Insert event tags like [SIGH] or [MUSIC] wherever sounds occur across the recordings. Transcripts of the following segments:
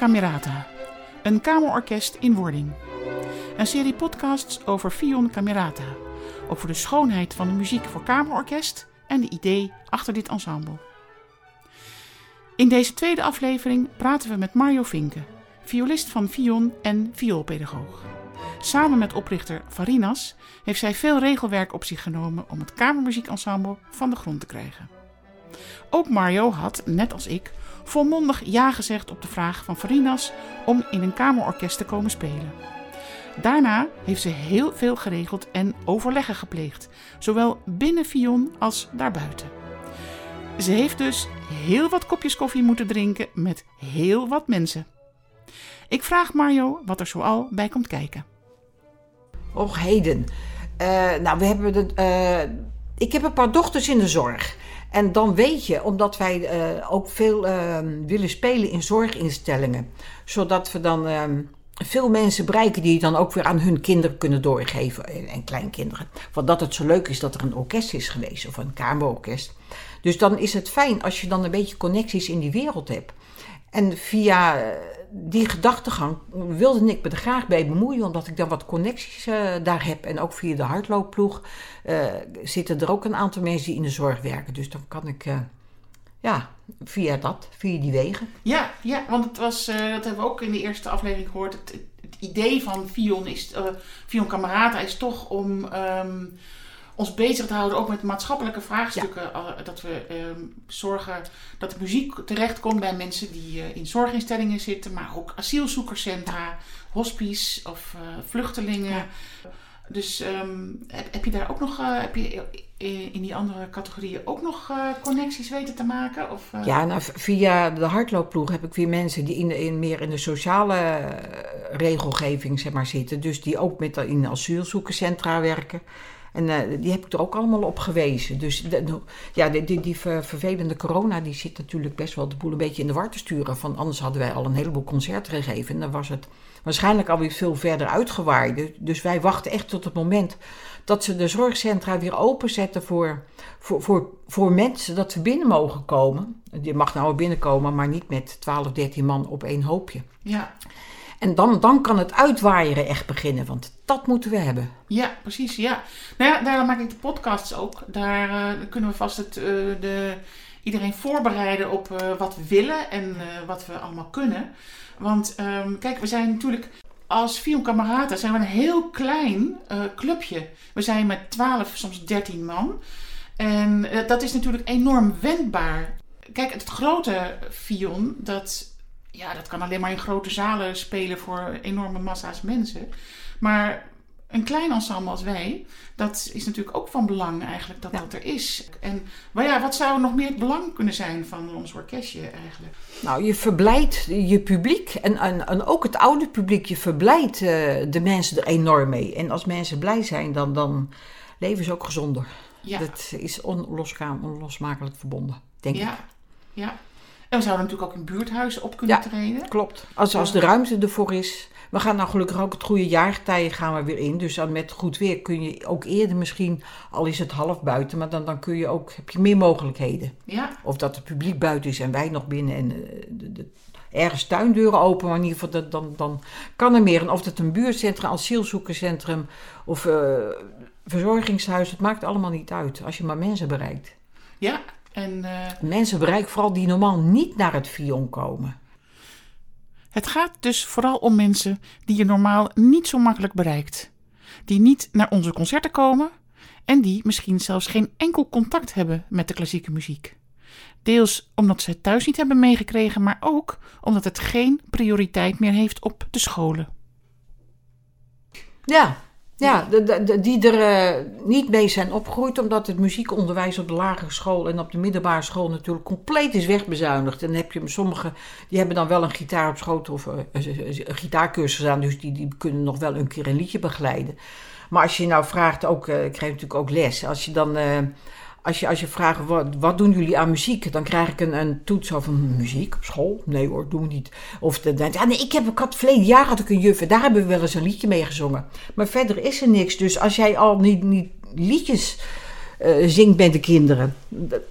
Camerata, een kamerorkest in wording. Een serie podcasts over Vion Camerata, over de schoonheid van de muziek voor kamerorkest en de idee achter dit ensemble. In deze tweede aflevering praten we met Mario Vinken, violist van Vion en vioolpedagoog. Samen met oprichter Varinas heeft zij veel regelwerk op zich genomen om het kamermuziekensemble van de grond te krijgen. Ook Mario had, net als ik, volmondig ja gezegd op de vraag van Varinas om in een kamerorkest te komen spelen. Daarna heeft ze heel veel geregeld en overleggen gepleegd, zowel binnen Vion als daarbuiten. Ze heeft dus heel wat kopjes koffie moeten drinken met heel wat mensen. Ik vraag Mario wat er zoal bij komt kijken. Och, heden. Uh, nou, we hebben de, uh, ik heb een paar dochters in de zorg. En dan weet je, omdat wij uh, ook veel willen spelen in zorginstellingen, zodat we dan veel mensen bereiken die dan ook weer aan hun kinderen kunnen doorgeven en kleinkinderen. Want dat het zo leuk is dat er een orkest is geweest of een kamerorkest. Dus dan is het fijn als je dan een beetje connecties in die wereld hebt. En via die gedachtegang wilde ik me er graag bij bemoeien, omdat ik dan wat connecties uh, daar heb. En ook via de hardloopploeg uh, zitten er ook een aantal mensen die in de zorg werken. Dus dan kan ik, uh, ja, via dat, via die wegen. Ja, ja want het was, dat hebben we ook in de eerste aflevering gehoord. Het, het idee van Vion is, Vion Camerata is toch om. Um, ons bezig te houden ook met maatschappelijke vraagstukken. Dat we ehm, zorgen dat de muziek terechtkomt bij mensen die uh, in zorginstellingen zitten, maar ook asielzoekerscentra, hospice of uh, vluchtelingen. Dus um, heb, heb, je daar ook nog, uh, heb je in die andere categorieën ook nog connecties weten te maken? Of, Ja, nou, via de hardloopploeg heb ik weer mensen die in, in, meer in de sociale regelgeving zeg maar, zitten. Dus die ook met in asielzoekerscentra werken. En uh, die heb ik er ook allemaal op gewezen. Dus ja, die, die, die, vervelende corona die zit natuurlijk best wel de boel een beetje in de war te sturen. Van anders hadden wij al een heleboel concerten gegeven. En dan was het waarschijnlijk alweer veel verder uitgewaaid. Dus wij wachten echt tot het moment dat ze de zorgcentra weer openzetten voor, voor, voor, voor mensen. Dat ze binnen mogen komen. Je mag nou binnenkomen, maar niet met 12, 13 man op één hoopje. Ja. En dan, dan kan het uitwaaieren echt beginnen, want dat moeten we hebben. Ja, precies. Ja. Nou ja, daarom maak ik de podcasts ook. Daar uh, kunnen we vast het, uh, de, iedereen voorbereiden op uh, wat we willen en wat we allemaal kunnen. Want um, kijk, we zijn natuurlijk als Vion Camerata zijn we een heel klein clubje. We zijn met 12, soms 13 man. En dat is natuurlijk enorm wendbaar. Kijk, het grote Vion, dat ja, dat kan alleen maar in grote zalen spelen voor enorme massa's mensen. Maar een klein ensemble als wij, dat is natuurlijk ook van belang eigenlijk dat dat er is. En maar ja, wat zou nog meer het belang kunnen zijn van ons orkestje eigenlijk? Nou, je verblijdt je publiek en, en, en ook het oude publiek. Je verblijdt uh, de mensen er enorm mee. En als mensen blij zijn, dan, dan leven ze ook gezonder. Ja. Dat is onlosmakelijk verbonden, denk ja. ik. Ja, en we zouden natuurlijk ook in buurthuizen op kunnen ja, treden. Klopt. Als, als de ruimte ervoor is. We gaan nou gelukkig ook het goede jaargetijden gaan we weer in. Dus dan met goed weer kun je ook eerder misschien, al is het half buiten, maar dan, dan kun je ook, heb je meer mogelijkheden. Ja. Of dat het publiek buiten is en wij nog binnen en de, de, ergens tuindeuren open, maar in ieder geval dat, dan, dan kan er meer. En of het een buurtcentrum, asielzoekerscentrum of uh, verzorgingshuis, het maakt allemaal niet uit als je maar mensen bereikt. Ja, en, uh, Mensen bereiken vooral die normaal niet naar het Vion komen. Het gaat dus vooral om mensen die je normaal niet zo makkelijk bereikt. Die niet naar onze concerten komen en die misschien zelfs geen enkel contact hebben met de klassieke muziek. Deels omdat ze het thuis niet hebben meegekregen, maar ook omdat het geen prioriteit meer heeft op de scholen. Ja, ja, de, die er uh, niet mee zijn opgegroeid, omdat het muziekonderwijs op de lagere school en op de middelbare school natuurlijk compleet is wegbezuinigd. En dan heb je sommigen, die hebben dan wel een gitaar op schoot of uh, een gitaarcursus aan, dus die, die kunnen nog wel een keer een liedje begeleiden. Maar als je nou vraagt, ook, uh, ik krijg natuurlijk ook les, als je dan als je, als je vraagt, wat, wat doen jullie aan muziek? Dan krijg ik een, een toets over muziek op school. Nee hoor, doen we niet. Of de, ja, nee, ik heb, ik had, verleden jaar had ik een juf en daar hebben we wel eens een liedje mee gezongen. Maar verder is er niks. Dus als jij al niet, niet liedjes eh, zingt met de kinderen.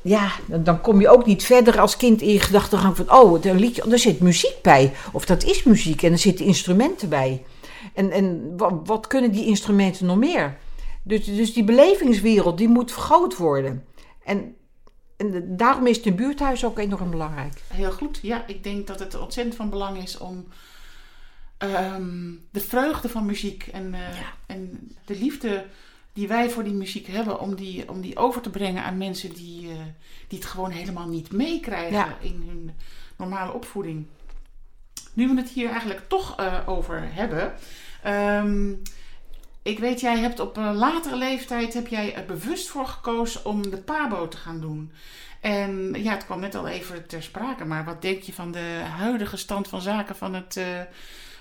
Ja, dan- kom je ook niet verder als kind in je gedachtegang van... oh, er, liedje, zit muziek bij. Of dat is muziek en er zitten instrumenten bij. En, en wa- wat kunnen die instrumenten nog meer? Dus, dus die belevingswereld, die moet vergroot worden. En, en daarom is het buurthuis ook enorm belangrijk. Heel goed. Ja, ik denk dat het ontzettend van belang is om ehm, de vreugde van muziek en, eh, en de liefde die wij voor die muziek hebben, om die, om die over te brengen aan mensen die, eh, die het gewoon helemaal niet meekrijgen Ja. in hun normale opvoeding. Nu we het hier eigenlijk toch eh, over hebben. ehm, ik weet, jij hebt op een latere leeftijd heb jij er bewust voor gekozen om de PABO te gaan doen. En ja, het kwam net al even ter sprake, maar wat denk je van de huidige stand van zaken van het eh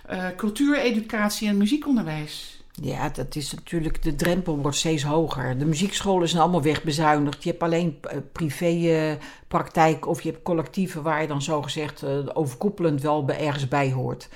eh, cultuureducatie en muziekonderwijs? Ja, dat is natuurlijk, de drempel wordt steeds hoger. De muziekscholen zijn allemaal wegbezuinigd. Je hebt alleen eh, privépraktijk of je hebt collectieven waar je dan zogezegd overkoepelend wel ergens bij hoort.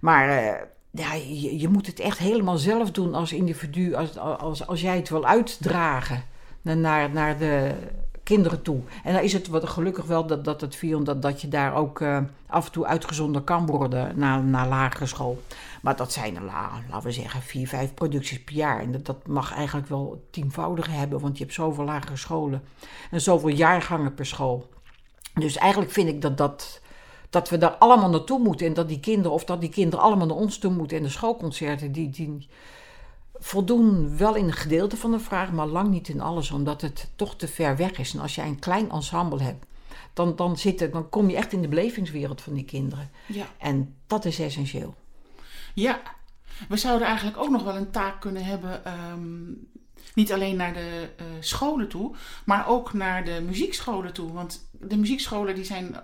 Maar ja, je, moet het echt helemaal zelf doen als individu, als, als, als jij het wil uitdragen naar- naar, de kinderen toe. En dan is het wat gelukkig wel dat, dat het viel, dat, dat je daar ook eh, af en toe uitgezonden kan worden naar, naar lagere school. Maar dat zijn la- laten we zeggen, vier, vijf producties per jaar. En dat, dat mag eigenlijk wel tienvoudig hebben, want je hebt zoveel lagere scholen. En zoveel jaargangen per school. Dus eigenlijk vind ik dat, dat, dat we daar allemaal naartoe moeten. En dat die kinderen, of dat die kinderen allemaal naar ons toe moeten. En de schoolconcerten, die, die voldoen wel in een gedeelte van de vraag, maar lang niet in alles. Omdat het toch te ver weg is. En als jij een klein ensemble hebt, dan, dan, zit er, dan kom je echt in de belevingswereld van die kinderen. Ja. En dat is essentieel. Ja, we zouden eigenlijk ook nog wel een taak kunnen hebben. ehm, niet alleen naar de eh, scholen toe, maar ook naar de muziekscholen toe. Want de muziekscholen die zijn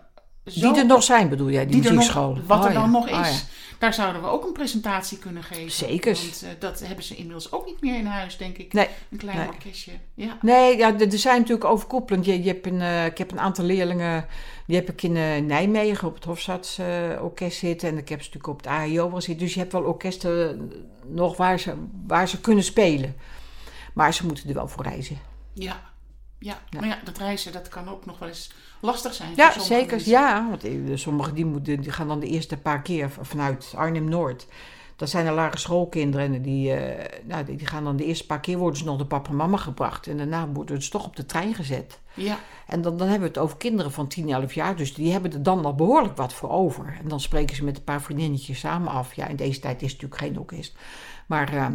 zo... Die er nog zijn, bedoel jij, die, die muziekscholen? wat er Oh ja, dan nog is. oh ja. Daar zouden we ook een presentatie kunnen geven. Zeker. Want eh, dat hebben ze inmiddels ook niet meer in huis, denk ik. Nee, Een klein nee. orkestje. Ja. Nee, ja, er zijn natuurlijk overkoepelend. Je, je hebt een, eh, ik heb een aantal leerlingen, die heb ik in eh, Nijmegen op het Hofstadsorkest zitten. En ik heb ze natuurlijk op het AIO wel zitten. Dus je hebt wel orkesten nog waar ze, waar ze kunnen spelen. Maar ze moeten er wel voor reizen. Ja. Ja. Ja. maar ja, dat reizen dat kan ook nog wel eens lastig zijn. Ja, voor zeker. mensen. Ja, want eh, sommigen die, moeten, die gaan dan de eerste paar keer vanuit Arnhem-Noord. Dat zijn er lagere schoolkinderen en die, eh, nou, die gaan dan de eerste paar keer worden ze nog door papa en mama gebracht. En daarna worden ze toch op de trein gezet. Ja. En dan, dan hebben we het over kinderen van 10, 11 jaar. Dus die hebben er dan al behoorlijk wat voor over. En dan spreken ze met een paar vriendinnetjes samen af. Ja, in deze tijd is het natuurlijk geen orkest. Maar eh,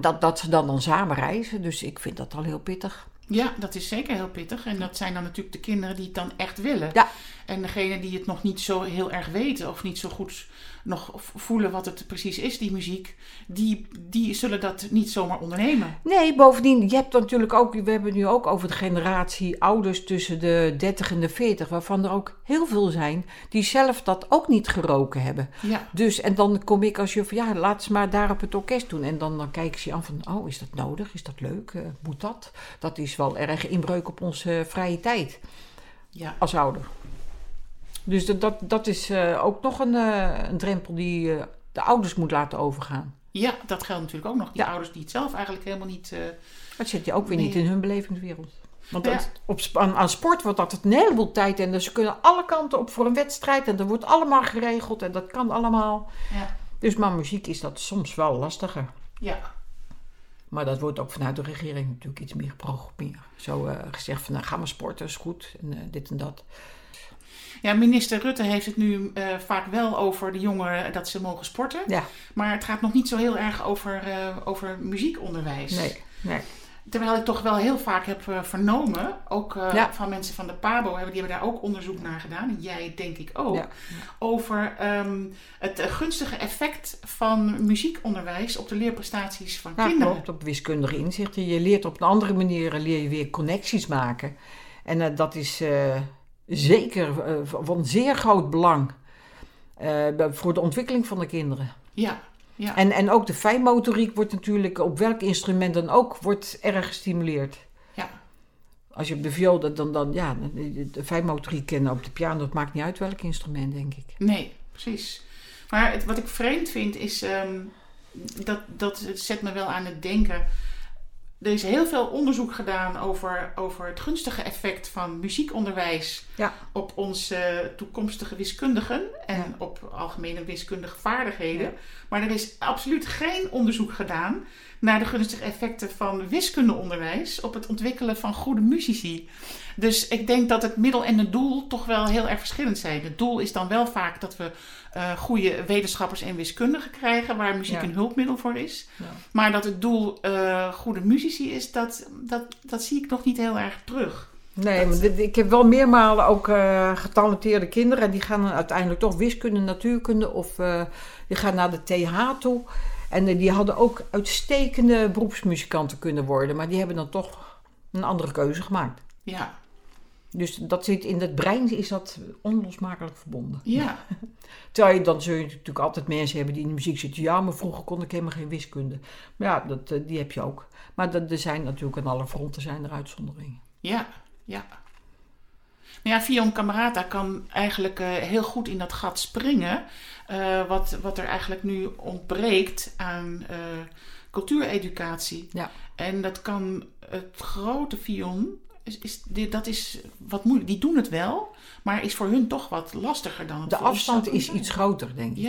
dat, dat ze dan, dan samen reizen. Dus ik vind dat al heel pittig. Ja, dat is zeker heel pittig. En dat zijn dan natuurlijk de kinderen die het dan echt willen. Ja. En degene die het nog niet zo heel erg weten of niet zo goed nog voelen wat het precies is, die muziek, die, die zullen dat niet zomaar ondernemen. Nee, bovendien, je hebt natuurlijk ook, we hebben het nu ook over de generatie ouders tussen de 30 en de 40, waarvan er ook heel veel zijn die zelf dat ook niet geroken hebben. Ja, Dus, en dan kom ik als je van ja, laat ze maar daar op het orkest doen. En dan, dan kijken ze je aan van, oh, is dat nodig? Is dat leuk? Eh, moet dat? Dat is wel erg inbreuk op onze vrije tijd ja. als ouder. Dus dat, dat, dat is eh, ook nog een, eh, een drempel die eh, de ouders moet laten overgaan. ja, dat geldt natuurlijk ook nog. Die Ja. ouders die het zelf eigenlijk helemaal niet... eh, Dat zit je ook weer Nee. niet in hun belevingswereld. Want Ja. dat- op, aan, aan sport wordt dat een heleboel tijd en dus ze kunnen alle kanten op voor een wedstrijd en dat wordt allemaal geregeld en dat kan allemaal. ja. Dus maar muziek is dat soms wel lastiger. ja, Maar dat wordt ook vanuit de regering natuurlijk iets meer geprogrammeerd. Zo eh, gezegd van, nou, ga maar sporten, is goed. En eh, dit en dat. Ja, minister Rutte heeft het nu eh, vaak wel over de jongeren dat ze mogen sporten. Ja, Maar het gaat nog niet zo heel erg over, over muziekonderwijs. nee, nee. Terwijl ik toch wel heel vaak heb eh, vernomen, ook eh, Ja. van mensen van de PABO, hebben, die hebben daar ook onderzoek naar gedaan. En jij denk ik ook. Ja. Over ehm, het eh, gunstige effect van muziekonderwijs op de leerprestaties van kinderen. klopt, op wiskundige inzichten. Je leert op een andere manier, leer je weer connecties maken. En dat is zeker van zeer groot belang voor de ontwikkeling van de kinderen. Ja, ja. En, en ook de fijnmotoriek wordt natuurlijk op welk instrument dan ook wordt erg gestimuleerd. ja. Als je op de viool, dan, dan, dan ja, de, fijnmotoriek kennen op de piano, het maakt niet uit welk instrument, denk ik. Nee, precies. Maar het, wat ik vreemd vind is, ehm, dat, dat zet me wel aan het denken. Er is heel veel onderzoek gedaan over, over het gunstige effect van muziekonderwijs Ja. op onze toekomstige wiskundigen en Ja. op algemene wiskundige vaardigheden. Ja. Maar er is absoluut geen onderzoek gedaan naar de gunstige effecten van wiskundeonderwijs op het ontwikkelen van goede muzici. Dus ik denk dat het middel en het doel toch wel heel erg verschillend zijn. Het doel is dan wel vaak dat we eh, goede wetenschappers en wiskundigen krijgen, waar muziek Ja. een hulpmiddel voor is. Ja. Maar dat het doel eh, goede muzici is, dat, dat, dat zie ik nog niet heel erg terug. Nee, maar ik heb wel meermalen ook eh, getalenteerde kinderen. En die gaan dan uiteindelijk toch wiskunde, natuurkunde of die gaan naar de TH toe. En die hadden ook uitstekende beroepsmuzikanten kunnen worden. Maar die hebben dan toch een andere keuze gemaakt. Ja, Dus dat zit in het brein, is dat onlosmakelijk verbonden. ja, [LAUGHS] Terwijl je dan zul je natuurlijk altijd mensen hebben die in de muziek zitten. Ja, maar vroeger kon ik helemaal geen wiskunde. Maar ja, dat, eh, die heb je ook. Maar dat, er zijn natuurlijk aan alle fronten zijn er uitzonderingen. ja, ja. Nou ja, Fion Camerata kan eigenlijk eh, heel goed in dat gat springen. eh, wat, wat er eigenlijk nu ontbreekt aan cultuureducatie. Ja. En dat kan het grote Fion, is, is, dit- dat is wat moeilijk. Die doen het wel, maar is voor hun toch wat lastiger dan het De afstand is iets groter, denk ik.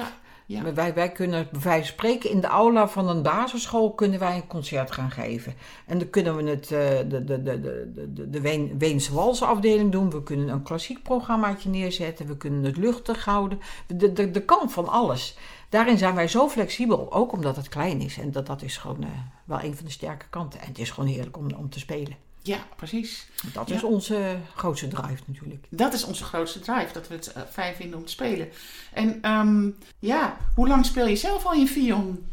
Ja, Wij, wij kunnen van spreken in de aula van een basisschool kunnen wij een concert gaan geven. En dan kunnen we het, eh, de, de, de, de, de, de Ween, Weense walsafdeling doen. We kunnen een klassiek programmaatje neerzetten. We kunnen het luchtig houden. De, de, de kan van alles. Daarin zijn wij zo flexibel, ook omdat het klein is. En dat, dat is gewoon eh, wel een van de sterke kanten. En het is gewoon heerlijk om, om te spelen. Ja, precies. Dat Ja. is onze grootste drive natuurlijk. Dat is onze grootste drive, dat we het eh, fijn vinden om te spelen. En ehm, ja, hoe lang speel je zelf al in Fion?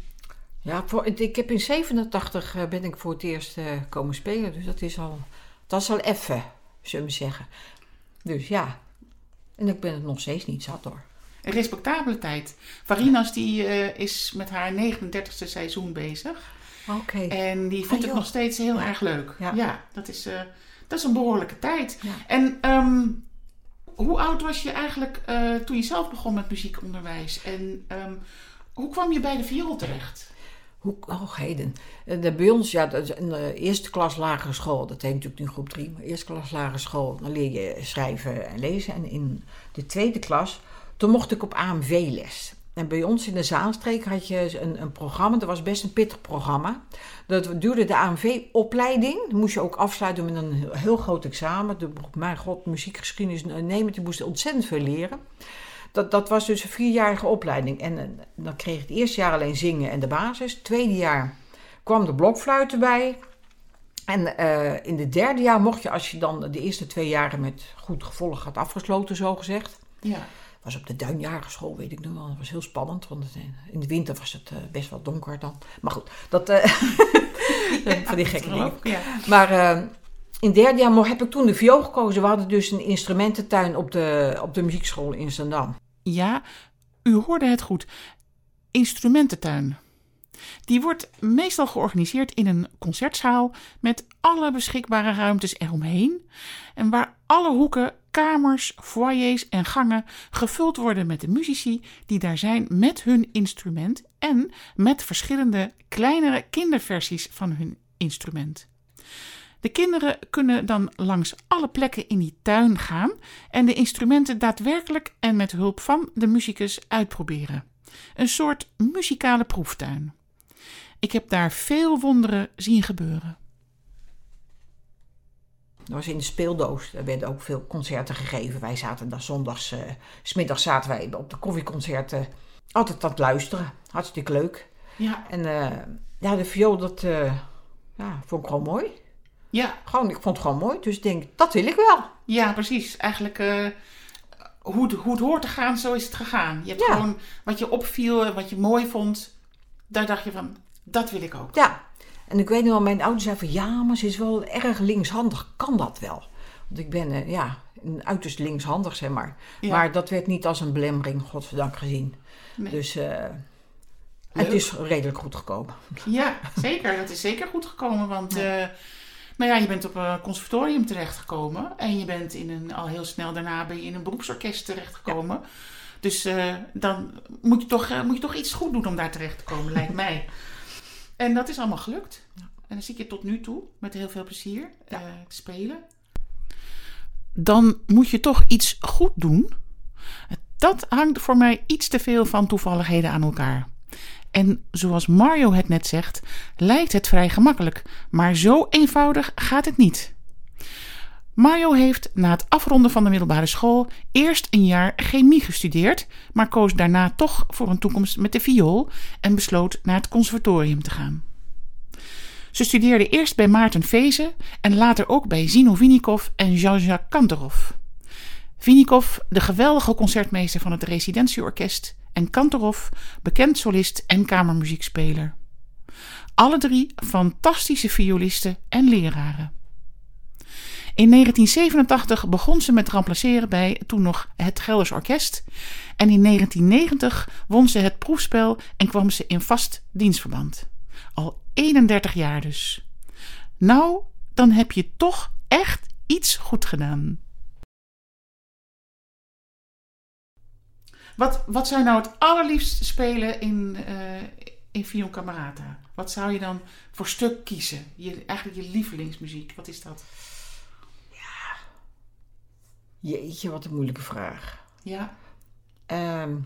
Ja, voor, ik heb in 87 eh, ben ik voor het eerst eh, komen spelen. Dus dat is al, dat is al even, zullen we zeggen. Dus ja. En ik ben het nog steeds niet zat hoor. Een respectabele tijd. Varinas die eh, is met haar 39ste seizoen bezig. Oké. En die vindt Ah, het joh. nog steeds heel Ja. erg leuk. Ja, Ja. dat, is, eh, dat is een behoorlijke tijd. Ja. En ehm, hoe oud was je eigenlijk eh, toen je zelf begon met muziekonderwijs? En ehm, hoe kwam je bij de viool terecht? Hoe, oh, heden. De, bij ons, ja, dat is een eerste klas lagere school. Dat heet natuurlijk nu groep 3. Maar eerste klas lagere school, dan leer je schrijven en lezen. En in de tweede klas, toen mocht ik op AMV-les. En bij ons in de Zaanstreek had je een, een programma, dat was best een pittig programma. Dat duurde de AMV-opleiding. Moest je ook afsluiten met een heel, groot examen. Mijn god, muziekgeschiedenis nemen, die moesten ontzettend veel leren. Dat, dat was dus een vierjarige opleiding. En eh, dan kreeg je het eerste jaar alleen zingen en de basis. Het tweede jaar kwam de blokfluit erbij. En eh, in het derde jaar mocht je, als je dan de eerste twee jaren met goed gevolg had afgesloten, zo gezegd. Ja, was op de Duinjarige school, weet ik nu wel. Dat was heel spannend, want eh, in de winter was het eh, best wel donker dan. Maar goed, dat, eh, [LAUGHS] van die gekke dingen. Ja. Maar eh, in derde jaar heb ik toen de viool gekozen. We hadden dus een instrumententuin op de, op de muziekschool in Zandam. Ja, u hoorde het goed. Instrumententuin. Die wordt meestal georganiseerd in een concertzaal met alle beschikbare ruimtes eromheen. En waar alle hoeken, kamers, foyers en gangen gevuld worden met de muzici die daar zijn met hun instrument en met verschillende kleinere kinderversies van hun instrument. De kinderen kunnen dan langs alle plekken in die tuin gaan en de instrumenten daadwerkelijk en met hulp van de muzikus uitproberen. Een soort muzikale proeftuin. Ik heb daar veel wonderen zien gebeuren. Dat was in de speeldoos. Daar werden ook veel concerten gegeven. Wij zaten daar zondags, eh, smiddags zaten wij op de koffieconcerten altijd aan het luisteren. Hartstikke leuk. Ja, En eh, ja, de viool, dat eh, ja, vond ik gewoon mooi. ja, Gewoon, ik vond het gewoon mooi. Dus ik denk, dat wil ik wel. ja precies. Eigenlijk hoe, het, hoe het hoort te gaan, zo is het gegaan. Je hebt Ja. gewoon wat je opviel en wat je mooi vond. Daar dacht je van, dat wil ik ook. Ja. En ik weet nog wel, mijn ouders zeiden van... Ja, maar ze is wel erg linkshandig. Kan dat wel? Want ik ben, eh, ja, een uiterst linkshandig, zeg maar. Ja. Maar dat werd niet als een belemmering, godzijdank, gezien. Nee. Dus eh, het is redelijk goed gekomen. Ja, zeker. Dat is zeker goed gekomen. Want eh, nou ja, je bent op een conservatorium terechtgekomen. En je bent in een, al heel snel daarna ben je in een beroepsorkest terechtgekomen. Dus eh, dan moet je, toch, moet je toch iets goed doen om daar terecht te komen, lijkt mij. En dat is allemaal gelukt. en dan zie ik je tot nu toe met heel veel plezier eh, spelen, dan moet je toch iets goed doen. Dat hangt voor mij iets te veel van toevalligheden aan elkaar. En zoals Mario het net zegt, lijkt het vrij gemakkelijk, maar zo eenvoudig gaat het niet. Mario heeft na het afronden van de middelbare school eerst een jaar chemie gestudeerd, maar koos daarna toch voor een toekomst met de viool en besloot naar het conservatorium te gaan. Ze studeerde eerst bij Maarten Vezen en later ook bij Zino Vinikov en Jean-Jacques Kantorov. Vinikov, de geweldige concertmeester van het residentieorkest, en Kantorov, bekend solist en kamermuziekspeler. Alle drie fantastische violisten en leraren. In 1987 begon ze met remplaceren bij toen nog het Gelders Orkest. En in 1990 won ze het proefspel en kwam ze in vast dienstverband. Al 31 jaar dus. Nou, dan heb je toch echt iets goed gedaan. Wat, wat zou nou het allerliefst spelen in, uh, in? Wat zou je dan voor stuk kiezen? Je, eigenlijk je lievelingsmuziek, wat is dat? Jeetje, wat een moeilijke vraag. Ja. Um,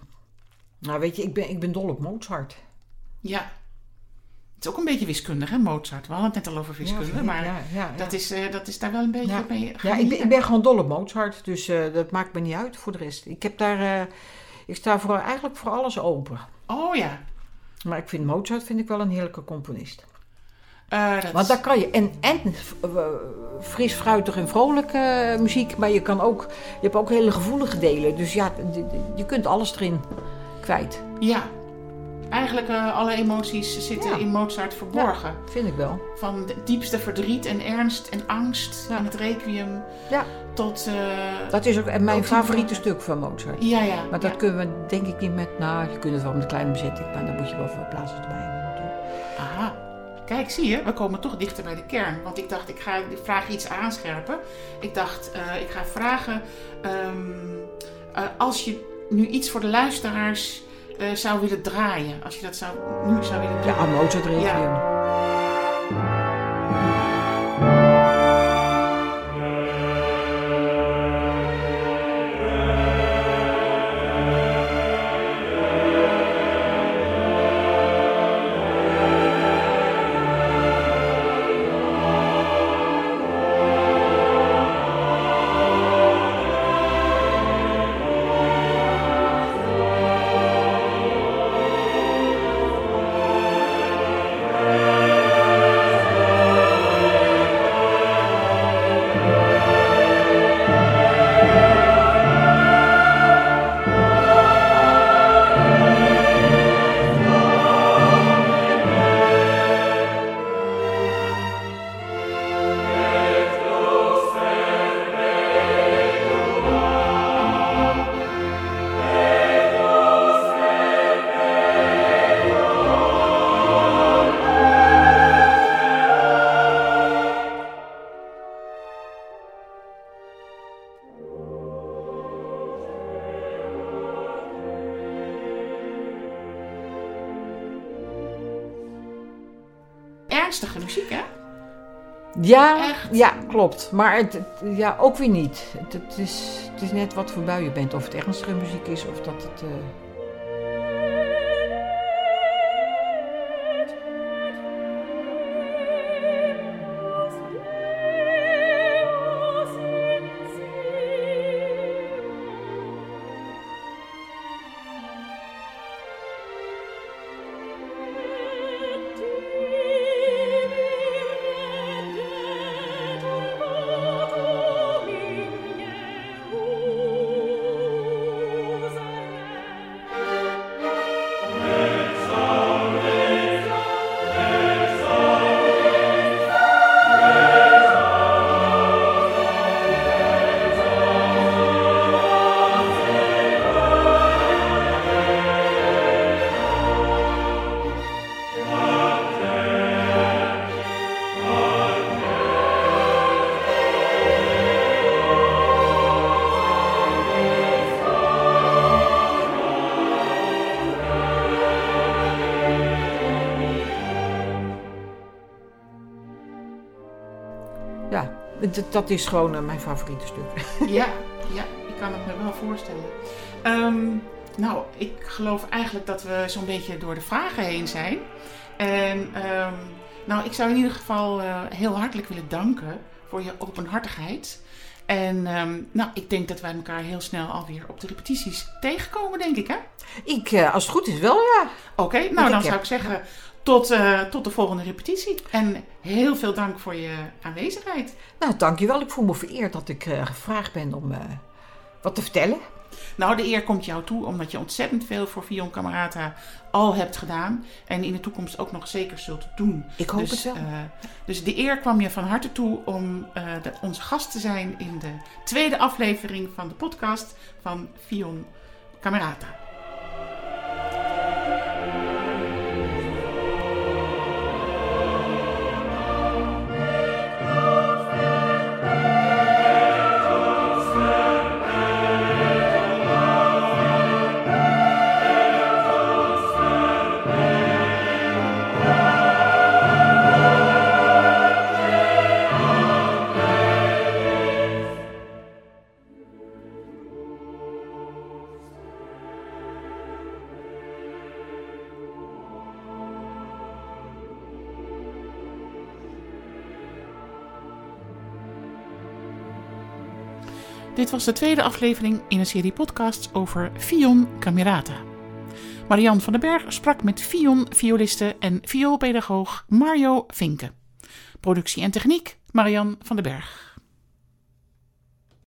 nou, weet je, ik ben, ik ben dol op Mozart. Ja. Het is ook een beetje wiskundig, hè, Mozart. We hadden het net al over wiskunde, ja, maar ja, ja, Dat, is, uh, dat is daar wel een beetje ja. mee Ja, ik ben, ik ben gewoon dol op Mozart, dus uh, dat maakt me niet uit voor de rest. Ik heb daar... Uh, ik sta voor, eigenlijk voor alles open. Oh ja. Maar ik vind Mozart vind ik wel een heerlijke componist. Uh, dat Want daar kan je en, en fris, fruitig en vrolijke muziek, maar je kan ook, je hebt ook hele gevoelige delen. Dus ja, je kunt alles erin kwijt. Ja, eigenlijk uh, alle emoties zitten Ja. in Mozart verborgen. Ja, vind ik wel. Van het diepste verdriet en ernst en angst Ja. en het requiem Ja. tot... eh, Dat is ook en mijn favoriete stuk van Mozart. ja, ja. Maar dat kunnen we denk ik niet met, nou, je kunt het wel met een kleine bezetting, maar dan moet je wel veel plaatsen erbij. Kijk, zie je, we komen toch dichter bij de kern. Want ik dacht, ik ga de vraag iets aanscherpen. Ik dacht, eh, ik ga vragen... ehm, eh, als je nu iets voor de luisteraars eh, zou willen draaien. Als je dat zou, nu zou willen doen. Ja, Requiem. Ja. Ja, Echt? ja, klopt. Maar het, het- ja, ook weer niet. Het, het is, het is net wat voor bui je bent. Of het ernstige muziek is of dat het... eh, Dat, dat is gewoon eh, mijn favoriete stuk. [LAUGHS] Ja, ja, ik kan het me wel voorstellen. Ehm, nou, ik geloof eigenlijk dat we zo'n beetje door de vragen heen zijn. En ehm, nou, ik zou in ieder geval eh, heel hartelijk willen danken voor je openhartigheid. En ehm, nou, ik denk dat wij elkaar heel snel alweer op de repetities tegenkomen, denk ik, hè? Ik, eh, als het goed is wel, ja. Oké, nou dan heb- zou ik zeggen tot, eh, tot de volgende repetitie. En heel veel dank voor je aanwezigheid. Nou, dankjewel. Ik voel me vereerd dat ik eh, gevraagd ben om eh, wat te vertellen. Nou, de eer komt jou toe omdat je ontzettend veel voor Vion Camerata al hebt gedaan. En in de toekomst ook nog zeker zult doen. Ik hoop dus, het wel. dus de eer kwam je van harte toe om de- onze gast te zijn in de tweede aflevering van de podcast van Vion Camerata. Dit was de tweede aflevering in een serie podcasts over Vion Camerata. Marian van den Berg sprak met Vion violiste en vioolpedagoog Mario Vinken. Productie en techniek Marian van den Berg.